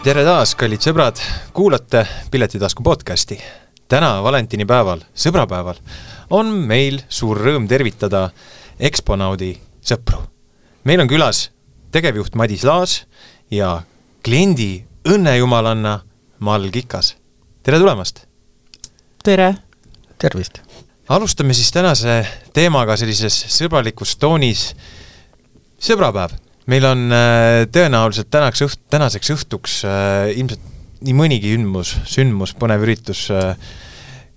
tere taas, kallid sõbrad, kuulate Piletitasku podcasti. täna valentinipäeval, sõbrapäeval, on meil suur rõõm tervitada Exponaudi sõpru. meil on külas tegevjuht Madis Laas ja kliendi õnnejumalanna Mall Kikas. tere tulemast! tere! tervist! alustame siis tänase teemaga sellises sõbralikus toonis, sõbrapäev meil on äh, tõenäoliselt tänaks õht-, tänaseks õhtuks äh, ilmselt nii mõnigi sündmus, sündmus, põnev üritus äh,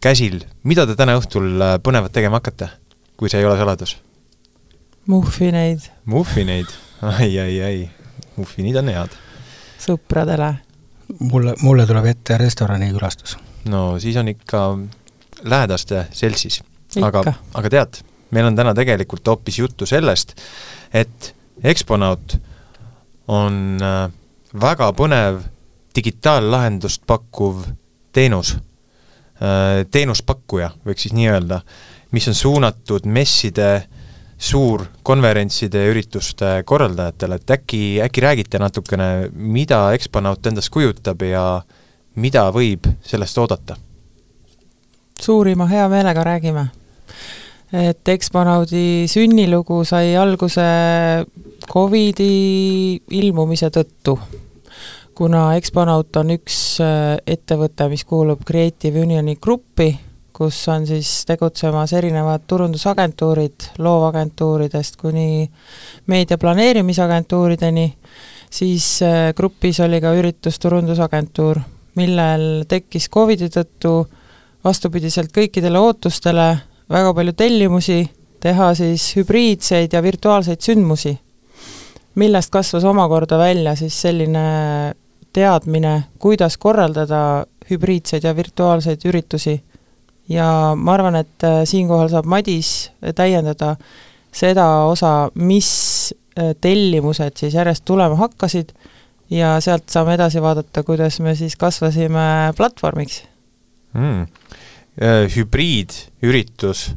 käsil. mida te täna õhtul põnevat tegema hakkate, kui see ei ole saladus? muffineid. muffineid? ai, ai, ai, muffinid on head. sõpradele. mulle, mulle tuleb ette restorani külastus. no siis on ikka lähedaste seltsis. aga, aga tead, meil on täna tegelikult hoopis juttu sellest, et Exponaut on äh, väga põnev digitaallahendust pakkuv teenus, äh, teenuspakkuja, võiks siis nii öelda, mis on suunatud messide, suurkonverentside ja ürituste korraldajatele, et äkki, äkki räägite natukene, mida Exponaut endast kujutab ja mida võib sellest oodata? suurima hea meelega räägime. Et Exponaudi sünnilugu sai alguse Covidi ilmumise tõttu, kuna Exponaut on üks äh, ettevõte, mis kuulub Creative Unioni gruppi, kus on siis tegutsemas erinevad turundusagentuurid, loovagentuuridest kuni meedia planeerimisagentuurideni, siis äh, grupis oli ka üritusturundusagentuur, millel tekkis Covidi tõttu vastupidiselt kõikidele ootustele väga palju tellimusi, teha siis hübriidseid ja virtuaalseid sündmusi, millest kasvas omakorda välja siis selline teadmine, kuidas korraldada hübriidseid ja virtuaalseid üritusi. ja ma arvan, et äh, siinkohal saab Madis täiendada seda osa, mis äh, tellimused siis järjest tulema hakkasid ja sealt saame edasi vaadata, kuidas me siis kasvasime platvormiks mm Äh, hübriidüritus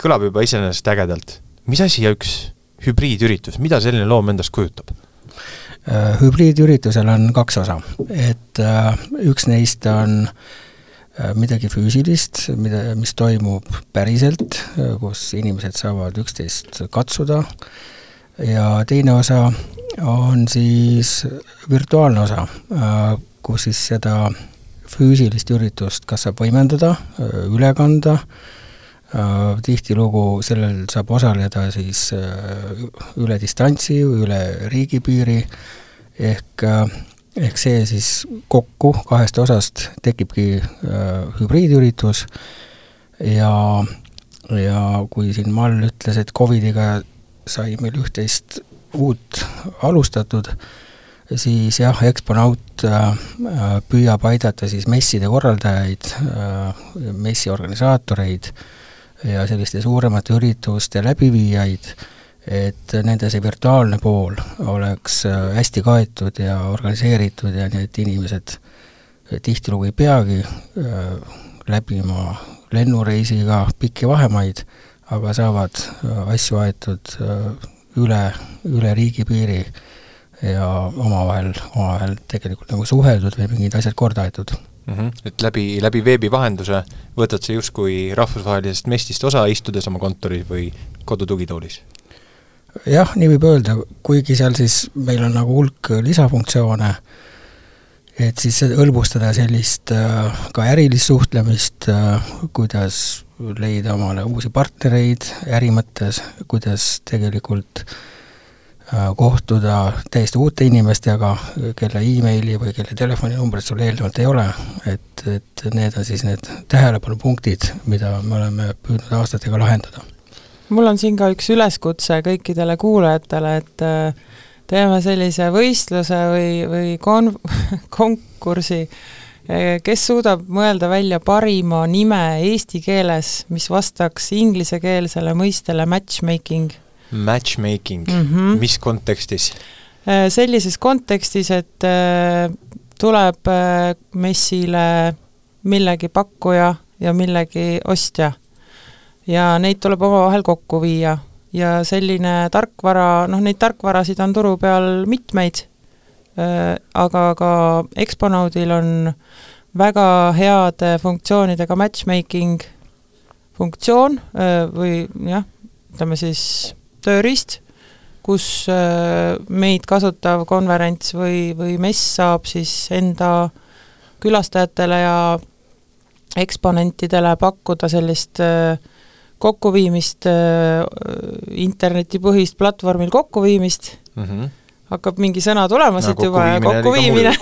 kõlab juba iseenesest ägedalt. mis asi üks hübriidüritus, mida selline loom endast kujutab? Äh, hübriidüritusel on kaks osa, et äh, üks neist on midagi füüsilist, mida, mis toimub päriselt, kus inimesed saavad üksteist katsuda, ja teine osa on siis virtuaalne osa, kus siis seda füüsilist üritust kas saab võimendada, üle kanda, tihtilugu sellel saab osaleda siis üle distantsi, üle riigipiiri, ehk, ehk see siis kokku kahest osast tekibki hübriidüritus. Ja, ja kui siin Mall ütles, et Covidiga sai meil üht-teist uut alustatud, siis jah, Exponaut äh, püüab aidata siis messide korraldajaid, äh, messi organisaatoreid ja selliste suuremate ürituste läbiviijaid, et nende see virtuaalne pool oleks äh, hästi kaetud ja organiseeritud ja et inimesed tihtilugu ei peagi läbima lennureisiga pikki vahemaid, aga saavad asju aetud üle, üle riigipiiri ja omavahel, omavahel tegelikult nagu suheldud või mingid asjad korda aetud mm. -hmm. Et läbi, läbi veebi vahenduse võtad sa justkui rahvusvahelisest mestist osa, istudes oma kontoris või kodutugitoolis? jah, nii võib öelda, kuigi seal siis meil on nagu hulk lisafunktsioone, et siis hõlbustada sellist äh, ka ärilist suhtlemist, äh, kuidas leida omale uusi partnereid äri mõttes, kuidas tegelikult Äh, kohtuda täiesti uute inimestega, kelle emaili või kelle telefoninumbrit sul eelnevalt ei ole, et, et need on siis need tähelepanupunktid, mida me oleme püüdnud aastatega lahendada. mul on siin ka üks üleskutse kõikidele kuulajatele, et äh, teeme sellise võistluse või, või kon-, konkursi, äh, kes suudab mõelda välja parima nime eesti keeles, mis vastaks inglisekeelsele mõistele matchmaking Matchmaking mm, -hmm. mis kontekstis? Äh, sellises kontekstis, et äh, tuleb äh, messile millegi pakkuja ja millegi ostja. ja neid tuleb omavahel kokku viia ja selline tarkvara, noh neid tarkvarasid on turu peal mitmeid, aga ka Exponaudil on väga heade funktsioonidega matchmaking funktsioon või jah, ütleme siis tööriist, kus meid kasutav konverents või, või mess saab siis enda külastajatele ja eksponentidele pakkuda sellist kokkuviimist, internetipõhist platvormil kokkuviimist. Mm, -hmm hakkab mingi sõna tulema no, siit juba ja kokkuviimine.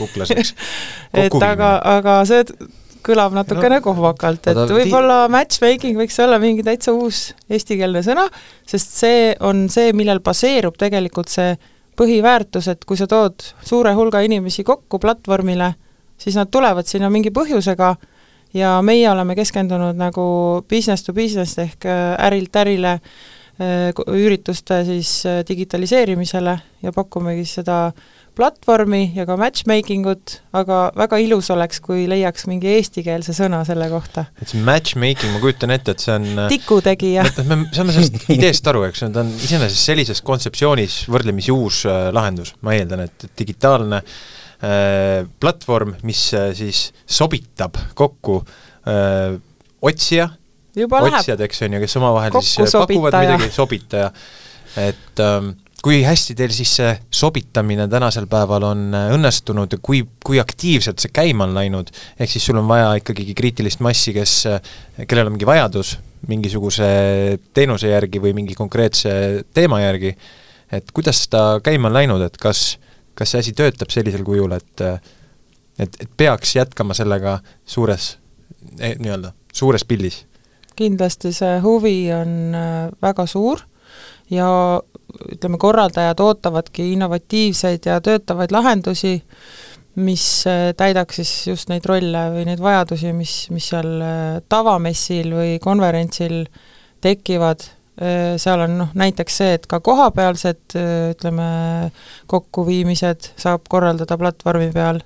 et aga, aga see kõlab natukene no, kohmakalt, et võib-olla matchmaking võiks olla mingi täitsa uus eestikeelne sõna, sest see on see, millel baseerub tegelikult see põhiväärtus, et kui sa tood suure hulga inimesi kokku platvormile, siis nad tulevad sinna mingi põhjusega ja meie oleme keskendunud nagu business to business ehk äh, ärilt ärile äh, ürituste siis äh, digitaliseerimisele ja pakumegi seda platvormi ja ka matchmaking ut, aga väga ilus oleks, kui leiaks mingi eestikeelse sõna selle kohta. et see matchmaking, ma kujutan ette, et see on tikutegija. et me saame sellest ideest aru, eks ta on iseenesest sellises kontseptsioonis võrdlemisi uus äh, lahendus, ma eeldan, et digitaalne äh, platvorm, mis äh, siis sobitab kokku äh, otsija, otsijad, eks on ju, kes omavahel siis äh, pakuvad midagi, sobitaja, et ähm, kui hästi teil siis see sobitamine tänasel päeval on äh, õnnestunud ja kui, kui aktiivselt see käima on läinud, ehk siis sul on vaja ikkagi kriitilist massi, kes, äh, kellel on mingi vajadus mingisuguse teenuse järgi või mingi konkreetse teema järgi, et kuidas ta käima on läinud, et kas, kas see asi töötab sellisel kujul, et et, et peaks jätkama sellega suures, eh, nii-öelda, suures pildis? Kindlasti see huvi on väga suur ja ütleme, korraldajad ootavadki innovatiivseid ja töötavaid lahendusi, mis äh, täidaks siis just neid rolle või neid vajadusi, mis, mis seal äh, tavamessil või konverentsil tekivad, äh, seal on noh, näiteks see, et ka kohapealsed ütleme, kokkuviimised saab korraldada platvormi peal,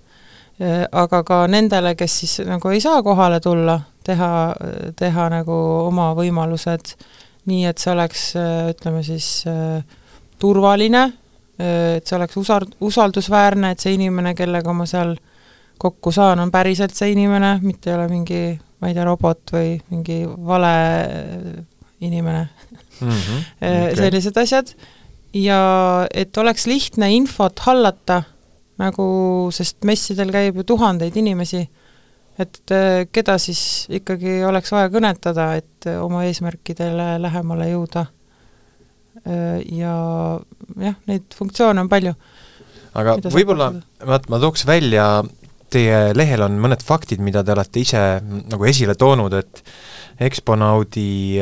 aga ka nendele, kes siis nagu ei saa kohale tulla, teha, teha nagu oma võimalused nii et see oleks, ütleme siis turvaline, et see oleks usar-, usaldusväärne, et see inimene, kellega ma seal kokku saan, on päriselt see inimene, mitte ei ole mingi, ma ei tea, robot või mingi vale inimene mm. -hmm. Okay. sellised asjad, ja et oleks lihtne infot hallata, nagu, sest messidel käib ju tuhandeid inimesi et äh, keda siis ikkagi oleks vaja kõnetada, et äh, oma eesmärkidele lähemale jõuda. Äh, ja jah, neid funktsioone on palju. aga võib-olla, vaat ma tooks välja, teie lehel on mõned faktid, mida te olete ise nagu esile toonud, et Exponaudi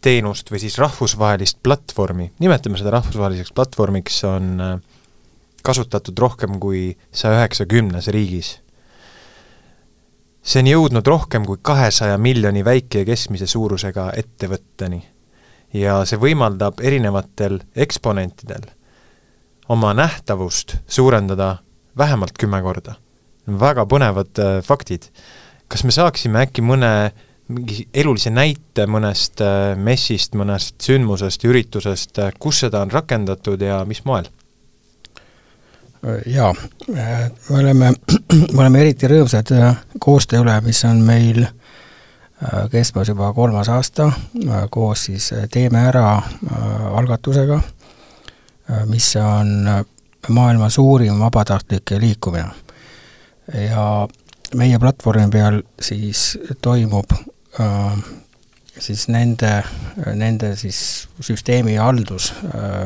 teenust või siis rahvusvahelist platvormi, nimetame seda rahvusvaheliseks platvormiks, on kasutatud rohkem kui saja üheksakümnes riigis see on jõudnud rohkem kui kahesaja miljoni väike ja keskmise suurusega ettevõtteni. ja see võimaldab erinevatel eksponentidel oma nähtavust suurendada vähemalt kümme korda. väga põnevad äh, faktid. kas me saaksime äkki mõne mingi elulise näite mõnest äh, messist, mõnest sündmusest, üritusest, äh, kus seda on rakendatud ja mis moel? Jaa, me oleme, me oleme eriti rõõmsad äh, koostöö üle, mis on meil äh, kestmas juba kolmas aasta äh, koos siis Teeme Ära algatusega, mis on maailma suurim vabatahtlike liikumine. ja meie platvormi peal siis toimub siis nende, nende siis süsteemi haldus,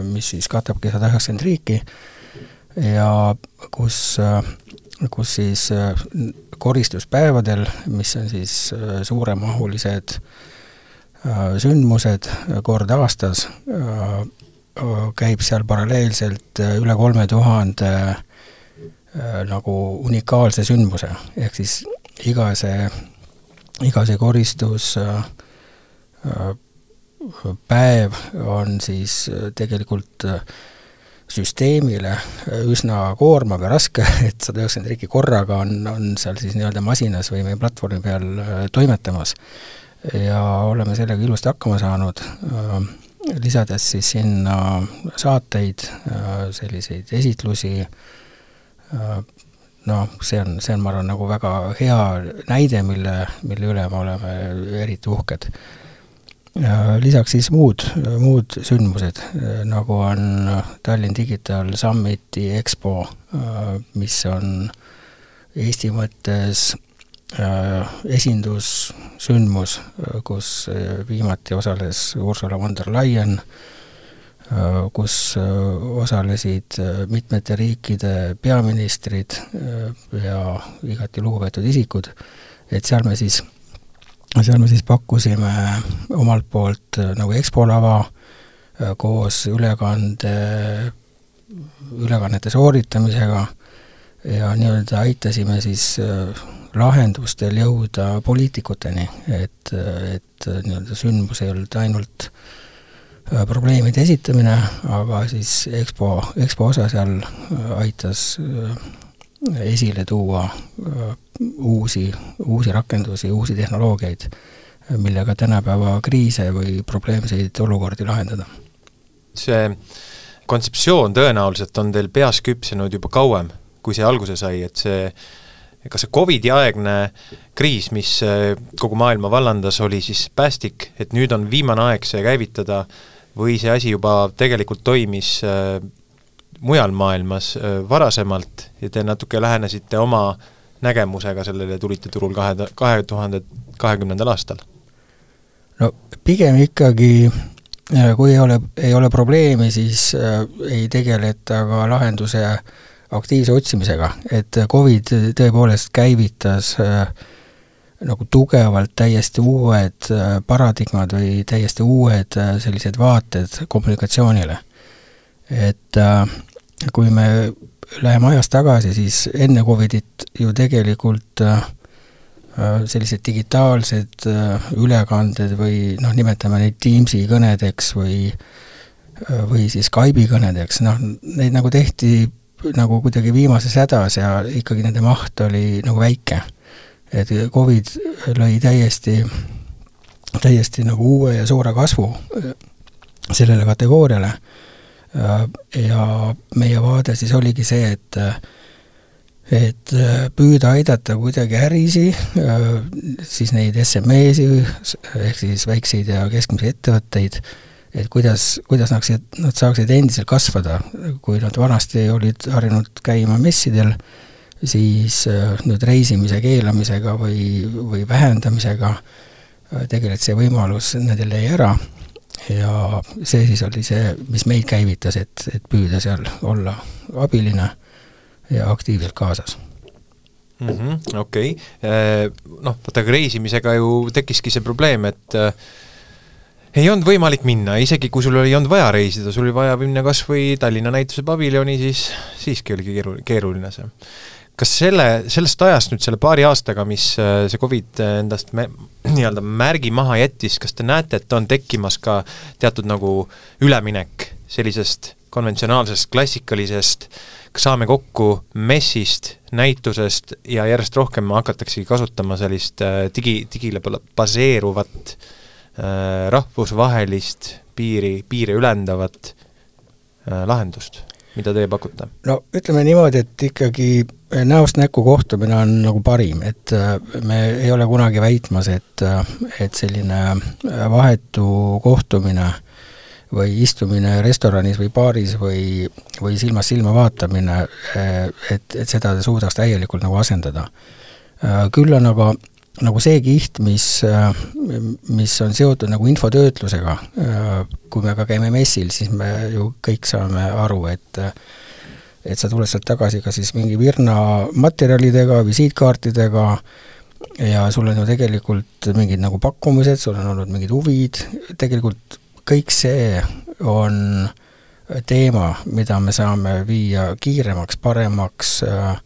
mis siis katabki sada üheksakümmend riiki ja kus, kus siis äh, koristuspäevadel, mis on siis äh, suuremahulised äh, sündmused kord aastas, käib seal paralleelselt üle kolme tuhande nagu unikaalse sündmuse, ehk siis iga see, iga see koristus päev on siis tegelikult äh, süsteemile üsna koormav ja raske, et sada üheksakümmend riiki korraga on, on seal siis nii-öelda masinas või meie platvormi peal äh, toimetamas. ja oleme sellega ilusti hakkama saanud, äh, lisades siis sinna saateid, äh, selliseid esitlusi, noh, see on, see on, ma arvan, nagu väga hea näide, mille, mille üle me oleme eriti uhked. Lisaks siis muud, muud sündmused, nagu on Tallinn Digital Summiti EXPO, mis on Eesti mõttes esindussündmus, kus viimati osales Ursula von der Leyen, kus osalesid mitmete riikide peaministrid ja igati lugupeetud isikud, et seal me siis, seal me siis pakkusime omalt poolt nagu EXPO lava koos ülekande, ülekannete sooritamisega ja nii-öelda aitasime siis lahendustel jõuda poliitikuteni, et, et nii-öelda sündmus ei olnud ainult äh, Äh, probleemide esitamine, aga siis EXPO, EXPO osa seal äh, aitas äh, esile tuua uusi, uusi rakendusi, uusi tehnoloogiaid, millega tänapäeva kriise või probleemseid olukordi lahendada. see kontseptsioon tõenäoliselt on teil peas küpsenud juba kauem, kui see alguse sai, et see kas see Covidi aegne kriis, mis kogu maailma vallandas, oli siis päästik, et nüüd on viimane aeg see käivitada äh, või see asi juba tegelikult toimis äh, mujal maailmas äh, varasemalt ja te natuke lähenesite oma nägemusega sellele, tulite turul kahe, kahe tuhande kahekümnendal aastal? no pigem ikkagi äh, kui ei ole, ei ole probleemi, siis ei tegeleta ka lahenduse aktiivse otsimisega, et Covid tõepoolest käivitas äh, nagu tugevalt täiesti uued äh, paradigmad või täiesti uued äh, sellised vaated kommunikatsioonile. et äh, kui me läheme ajas tagasi, siis enne Covidit ju tegelikult sellised digitaalsed ülekanded või noh, nimetame neid Teamsi kõnedeks või või siis Skype'i kõnedeks, noh, neid nagu tehti nagu kuidagi viimases hädas ja ikkagi nende maht oli nagu väike. Et Covid lõi täiesti, täiesti nagu uue ja suure kasvu äh, sellele kategooriale. äh, ja meie vaade siis oligi see, et et äh, püüda aidata kuidagi ärisi, siis neid SME-si ehk siis väikseid ja keskmisi ettevõtteid, et kuidas, kuidas nad saaksid, nad saaksid endiselt kasvada, kui nad vanasti olid harjunud käima messidel äh, siis äh, nüüd reisimise keelamisega või, või vähendamisega äh, tegelikult see võimalus nendel jäi ära ja see siis oli see, mis meid käivitas, et, et püüda seal olla abiline ja aktiivselt kaasas mm -hmm,. Okei okay., äh, noh, vaata aga reisimisega ju tekkiski see probleem, et äh, ei olnud võimalik minna, isegi kui sul ei olnud vaja reisida, sul oli vaja minna kas või Tallinna näituse paviljoni, siis siiski oligi keeru-, keeruline see kas selle, sellest ajast nüüd selle paari aastaga, mis äh, see Covid endast me, nii-öelda märgi maha jättis, kas te näete, et on tekkimas ka teatud nagu üleminek sellisest konventsionaalsest klassikalisest, saame kokku messist, näitusest ja järjest rohkem hakataksegi kasutama sellist äh, digi, digile baseeruvat äh, rahvusvahelist piiri, piire ülendavat äh, lahendust mida teie pakute? no ütleme niimoodi, et ikkagi näost näkku kohtumine on nagu parim, et äh, me ei ole kunagi väitmas, et, äh, et selline vahetu kohtumine või istumine restoranis või baaris või, või silmast silma vaatamine, et, et seda suudaks täielikult nagu asendada. Küll on aga nagu see kiht, mis, mis on seotud nagu infotöötlusega, kui me ka käime messil, siis me ju kõik saame aru, et et sa tuled sealt tagasi ka siis mingi virna materjalidega, visiitkaartidega ja sul on ju tegelikult mingid nagu pakkumised, sul on olnud mingid huvid, tegelikult kõik see on teema, mida me saame viia kiiremaks, paremaks äh,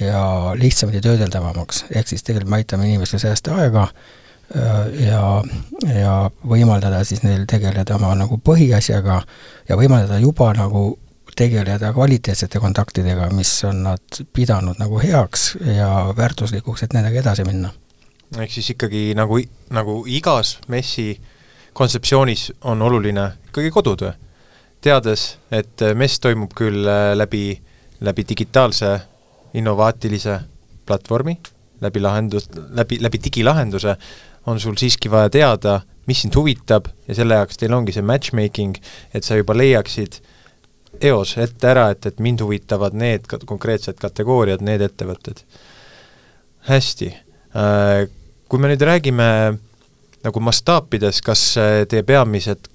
ja lihtsamini töödeldavamaks, ehk siis tegelikult me aitame inimestel säästa aega äh, ja, ja võimaldada siis neil tegeleda oma nagu põhiasjaga ja võimaldada juba nagu tegeleda kvaliteetsete kontaktidega, mis on nad pidanud nagu heaks ja väärtuslikuks, et nendega edasi minna. ehk siis ikkagi nagu, nagu igas messi kontseptsioonis on oluline ikkagi kodutöö. teades, et mess toimub küll äh, läbi läbi digitaalse innovaatilise platvormi, läbi lahendus, läbi, läbi digilahenduse on sul siiski vaja teada, mis sind huvitab ja selle jaoks teil ongi see matchmaking, et sa juba leiaksid eos ette ära, et, et mind huvitavad need konkreetsed kategooriad, need ettevõtted. hästi, äh, kui me nüüd räägime nagu mastaapides, kas äh, teie peamised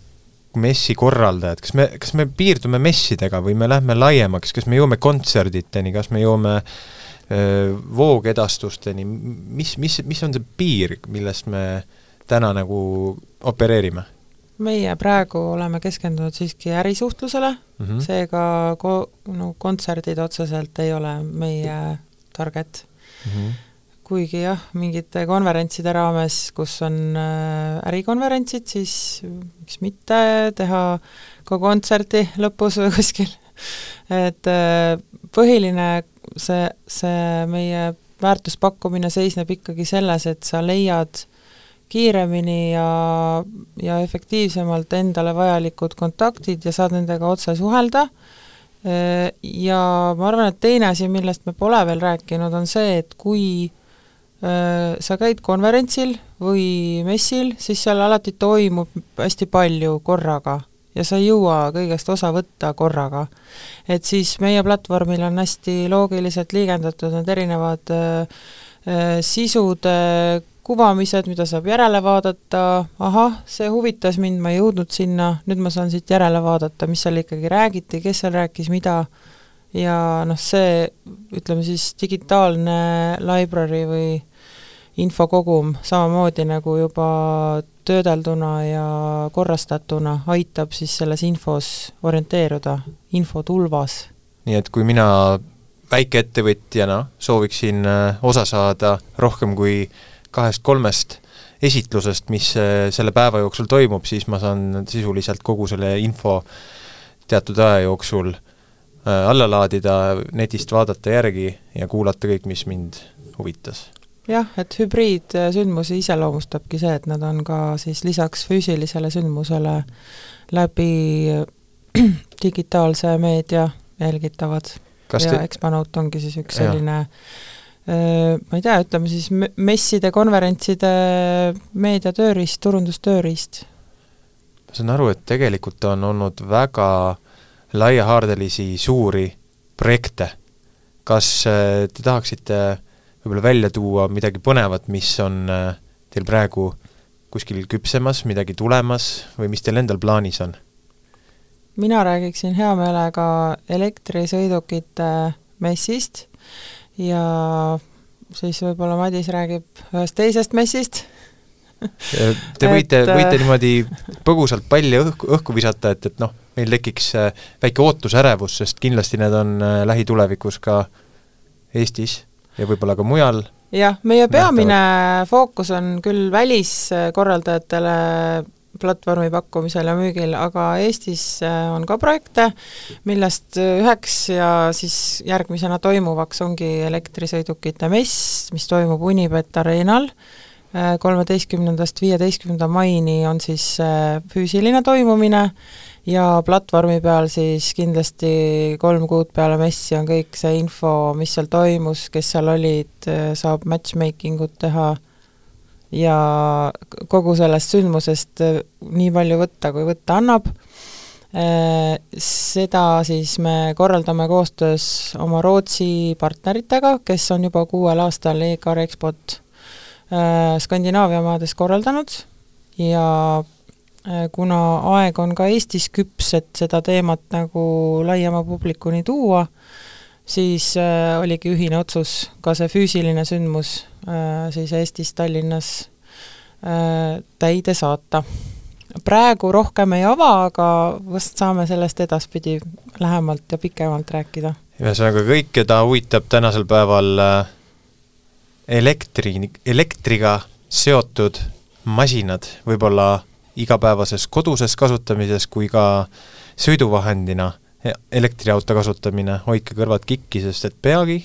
messikorraldajad, kas me, kas me piirdume messidega või me lähme laiemaks, kas me jõuame kontserditeni, kas me jõuame öö, voogedastusteni, mis, mis, mis on see piir, millest me täna nagu opereerime? meie praegu oleme keskendunud siiski ärisuhtlusele mm, -hmm. seega ko-, no kontserdid otseselt ei ole meie target mm. -hmm kuigi jah, mingite konverentside raames, kus on äh, ärikonverentsid, siis miks mitte teha ka kontserti lõpus või kuskil. et äh, põhiline see, see meie väärtuspakkumine seisneb ikkagi selles, et sa leiad kiiremini ja, ja efektiivsemalt endale vajalikud kontaktid ja saad nendega otse suhelda, äh, ja ma arvan, et teine asi, millest me pole veel rääkinud, on see, et kui äh, sa käid konverentsil või messil, siis seal alati toimub hästi palju korraga ja sa ei jõua kõigest osa võtta korraga. et siis meie platvormil on hästi loogiliselt liigendatud need erinevad äh, äh, sisude kuvamised, mida saab järele vaadata, ahah, see huvitas mind, ma ei jõudnud sinna, nüüd ma saan siit järele vaadata, mis seal ikkagi räägiti, kes seal rääkis mida, ja noh, see ütleme siis digitaalne library või infokogum samamoodi nagu juba töödelduna ja korrastatuna aitab siis selles infos orienteeruda, infotulvas. nii et kui mina väikeettevõtjana sooviksin äh, osa saada rohkem kui kahest-kolmest esitlusest, mis äh, selle päeva jooksul toimub, siis ma saan sisuliselt kogu selle info teatud aja jooksul äh, alla laadida, netist vaadata järgi ja kuulata kõik, mis mind huvitas jah, et hübriidsündmusi iseloomustabki see, et nad on ka siis lisaks füüsilisele sündmusele läbi digitaalse meedia jälgitavad. ja te... Exponaut ongi siis üks selline ma ei tea, ütleme siis messide, konverentside meediatööriist, turundustööriist. ma saan aru, et tegelikult on olnud väga laiahaardelisi suuri projekte. kas te tahaksite äh, võib-olla välja tuua midagi põnevat, mis on äh, teil praegu kuskil küpsemas, midagi tulemas või mis teil endal plaanis on? mina räägiksin hea meelega elektrisõidukite messist ja siis võib-olla Madis räägib ühest teisest messist Te võite et..., võite niimoodi põgusalt palli õhku, õhku visata, et, et noh, meil tekiks äh, väike ootusärevus, sest kindlasti need on äh, lähitulevikus ka Eestis ja võib-olla ka mujal jah, meie peamine nähtavad. fookus on küll väliskorraldajatele platvormi pakkumisel ja müügil, aga Eestis äh, on ka projekte, millest üheks ja siis järgmisena toimuvaks ongi elektrisõidukite mess, mis toimub Unibet Arenal, äh, kolmeteistkümnendast viieteistkümnenda maini on siis äh, füüsiline toimumine ja platvormi peal siis kindlasti kolm kuud peale messi on kõik see info, mis seal toimus, kes seal olid, saab matchmaking ut teha ja kogu sellest sündmusest nii palju võtta, kui võtta annab. Seda siis me korraldame koostöös oma Rootsi partneritega, kes on juba kuuel aastal e-car Expot Skandinaavia maades korraldanud ja kuna aeg on ka Eestis küps, et seda teemat nagu laiema publikuni tuua, siis äh, oligi ühine otsus ka see füüsiline sündmus äh, siis Eestis, Tallinnas äh, täide saata. praegu rohkem ei ava, aga vast saame sellest edaspidi lähemalt ja pikemalt rääkida. ühesõnaga, kõik, keda huvitab tänasel päeval äh, elektri, elektriga seotud masinad, võib-olla igapäevases koduses kasutamises kui ka sõiduvahendina elektriauto kasutamine, hoidke kõrvad kikki, sest et peagi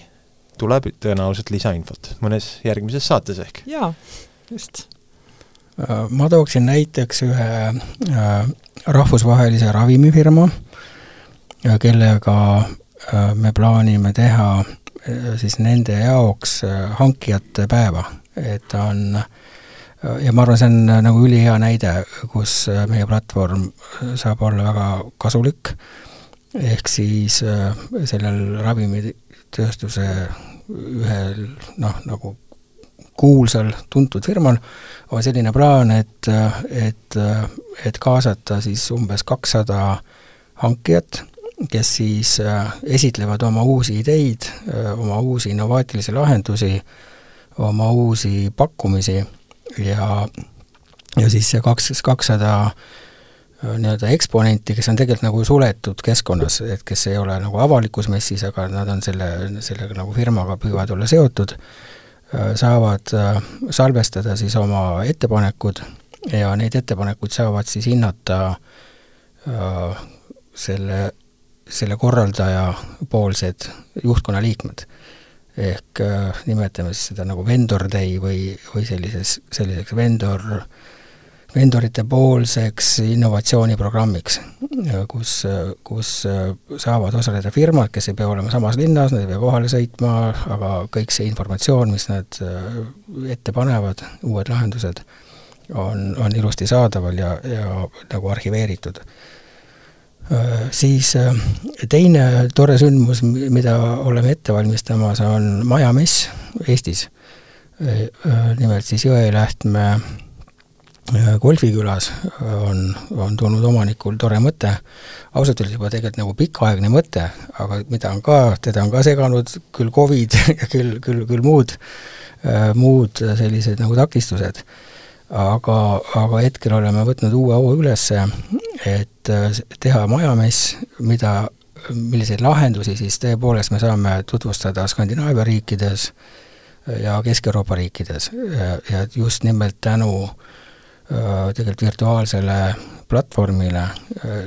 tuleb tõenäoliselt lisainfot mõnes järgmises saates ehk. jaa, just. Äh, ma tooksin näiteks ühe äh, rahvusvahelise ravimifirma, kellega me plaanime teha siis nende jaoks hankijate päeva, et on ja ma arvan, see on nagu ülihea näide, kus meie platvorm saab olla väga kasulik, ehk siis sellel ravimitööstuse ühel noh, nagu kuulsal tuntud firmal on selline plaan, et, et, et kaasata siis umbes kakssada hankijat, kes siis äh, esitlevad oma uusi ideid, äh, oma uusi innovaatilisi lahendusi, oma uusi pakkumisi ja, ja siis see kaks, kakssada äh, nii-öelda eksponenti, kes on tegelikult nagu suletud keskkonnas, et kes ei ole nagu avalikus messis, aga nad on selle, sellega nagu firmaga püüavad olla seotud Äh, saavad äh, salvestada siis oma ettepanekud ja neid ettepanekuid saavad siis hinnata selle, selle korraldaja poolsed juhtkonna liikmed. Ehk nimetame siis seda nagu vendor day või, või sellises, selliseks vendor äh, vendorite poolseks innovatsiooniprogrammiks, kus, kus saavad osaleda firmad, kes ei pea olema samas linnas, nad ei pea kohale sõitma, aga kõik see informatsioon, mis nad ette panevad, uued lahendused, on, on ilusti saadaval ja, ja nagu arhiveeritud. Siis teine tore sündmus, mida oleme ette valmistamas, on Majamess Eestis. nimelt siis Jõelähtme golfikülas on, on tulnud omanikul tore mõte, ausalt öeldes juba tegelikult nagu pikaaegne mõte, aga mida on ka, teda on ka seganud küll Covid ja küll, küll, küll muud, muud sellised nagu takistused. Aga, aga hetkel oleme võtnud uue au ülesse, et teha majamess, mida, milliseid lahendusi siis tõepoolest me saame tutvustada Skandinaavia riikides ja Kesk-Euroopa riikides ja just nimelt tänu äh, Äh, tegelikult virtuaalsele platvormile äh,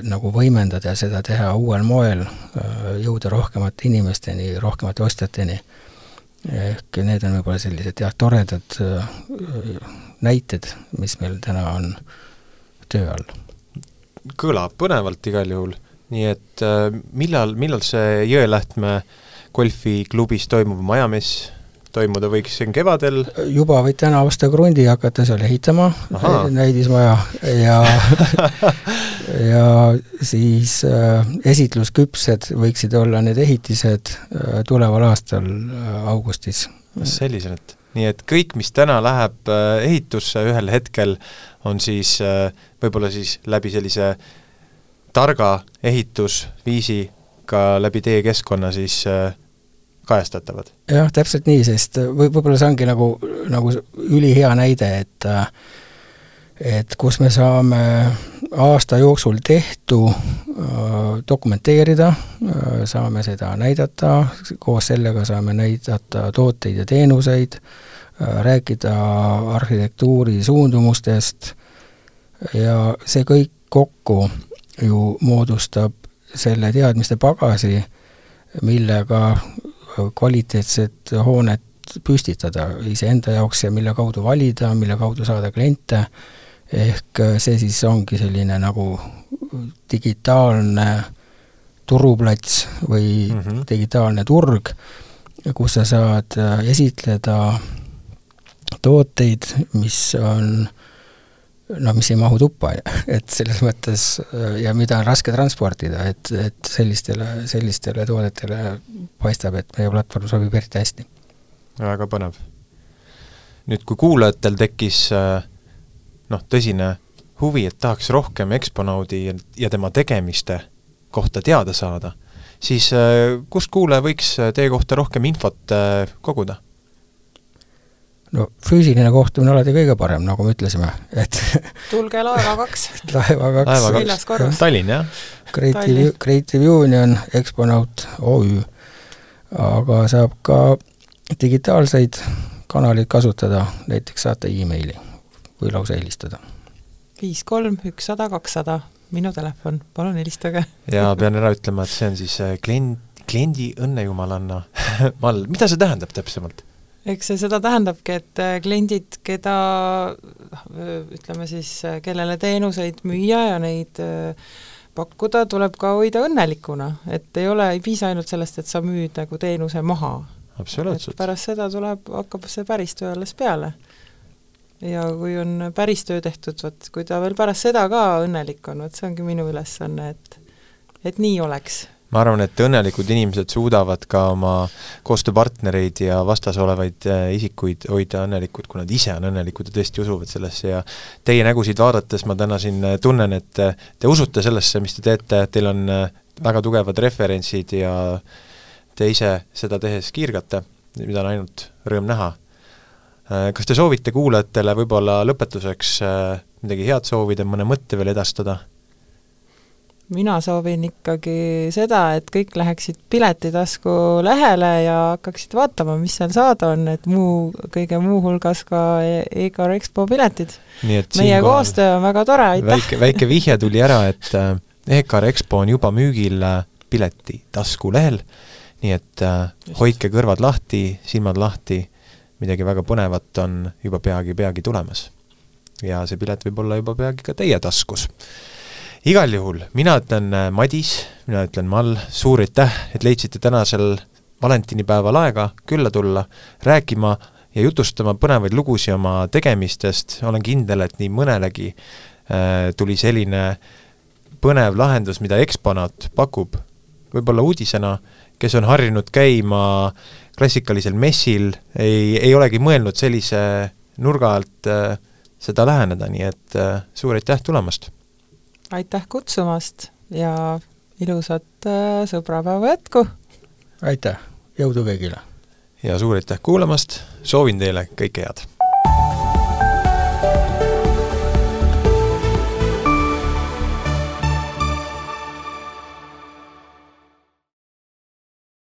nagu võimendada ja seda teha uuel moel, äh, jõuda rohkemate inimesteni, rohkemate ostjateni. Ehk need on võib-olla sellised jah, toredad näited, mis meil täna on töö all. kõlab põnevalt igal juhul, nii et millal, millal see Jõelähtme golfiklubis toimuv majamess toimuda võiks siin kevadel? juba võid täna osta krundi ja hakata seal ehitama, näidismaja ja ja siis äh, esitlusküpsed võiksid olla need ehitised äh, tuleval aastal äh, augustis. selliselt, nii et kõik, mis täna läheb äh, ehitusse ühel hetkel, on siis äh, võib-olla siis läbi sellise targa ehitusviisi ka läbi teie keskkonna siis äh, kajastatavad. jah, täpselt nii, sest või võib-olla see ongi nagu, nagu ülihea näide, et et kus me saame aasta jooksul tehtu äh, dokumenteerida äh,, saame seda näidata, koos sellega saame näidata tooteid ja teenuseid äh,, rääkida arhitektuuri suundumustest ja see kõik kokku ju moodustab selle teadmiste pagasi, millega kvaliteetset hoonet püstitada iseenda jaoks ja mille kaudu valida, mille kaudu saada kliente, ehk see siis ongi selline nagu digitaalne turuplats või mm -hmm. digitaalne turg, kus sa saad esitleda tooteid, mis on äh, no mis ei mahu tuppa, et selles mõttes ja mida on raske transportida, et, et sellistele, sellistele toodetele paistab, et meie platvorm sobib eriti hästi. väga põnev. nüüd, kui kuulajatel tekkis noh, tõsine huvi, et tahaks rohkem Exponaudi ja tema tegemiste kohta teada saada, siis kust kuulaja võiks teie kohta rohkem infot koguda? no füüsiline kohtumine alati kõige parem, nagu me ütlesime, et tulge Laeva kaks Laeva kaks. neljas korrus. Tallinn, jah? Creative, Creative Union, Exponaut OÜ. aga saab ka digitaalseid kanaleid kasutada, näiteks saata emaili või lausa helistada. viis kolm ükssada kakssada, minu telefon, palun helistage. ja pean ära ütlema, et see on siis äh, klient, kliendi õnnejumalanna mall, mida see tähendab täpsemalt? eks see seda tähendabki, et äh, kliendid, keda ütleme siis, äh, kellele teenuseid müüa ja neid pakkuda, tuleb ka hoida õnnelikuna, et ei ole, ei piisa ainult sellest, et sa müüd nagu teenuse maha. absoluutselt. pärast seda tuleb, hakkab see päris töö alles peale. Ja kui on päris töö tehtud, vot kui ta veel pärast seda ka õnnelik on, vot see ongi minu ülesanne, et et nii oleks. Ma arvan, et õnnelikud inimesed suudavad ka oma koostööpartnereid ja vastas olevaid äh, isikuid hoida õnnelikud, kui nad ise on õnnelikud ja tõesti usuvad sellesse. Ja teie nägusid vaadates ma täna siin äh, tunnen, et äh, te usute sellesse, mis te teete, teil on väga tugevad referentsid ja te ise seda tehes kiirgate, mida on ainult rõõm näha. Kas te soovite kuulajatele võib-olla lõpetuseks midagi head soovida, mõne mõtte veel edastada? mina soovin ikkagi seda, et kõik läheksid Piletitasku lehele ja hakkaksid vaatama, mis seal saada on, et muu, kõige muu hulgas ka EGAR Expo piletid. meie koostöö on väga tore, aitäh! väike, väike vihje tuli ära, et äh, EGAR Expo on juba müügil äh, Piletitasku lehel, nii et äh, Just. hoidke kõrvad lahti, silmad lahti, midagi väga põnevat on juba peagi-peagi tulemas. ja see pilet võib olla juba peagi ka teie taskus igal juhul, mina ütlen äh, Madis, mina ütlen Mall, suur aitäh, et leidsite tänasel valentinipäeval aega külla tulla, rääkima ja jutustama põnevaid lugusid oma tegemistest, olen kindel, et nii mõnelegi äh, tuli selline põnev lahendus, mida Eksponaat pakub, võib-olla uudisena, kes on harjunud käima klassikalisel messil, ei, ei olegi mõelnud sellise nurga alt äh, seda läheneda, nii et äh, suur aitäh tulemast! aitäh kutsumast ja ilusat äh, sõbrapäeva jätku! aitäh, jõudu kõigile! ja suur aitäh kuulamast, soovin teile kõike head!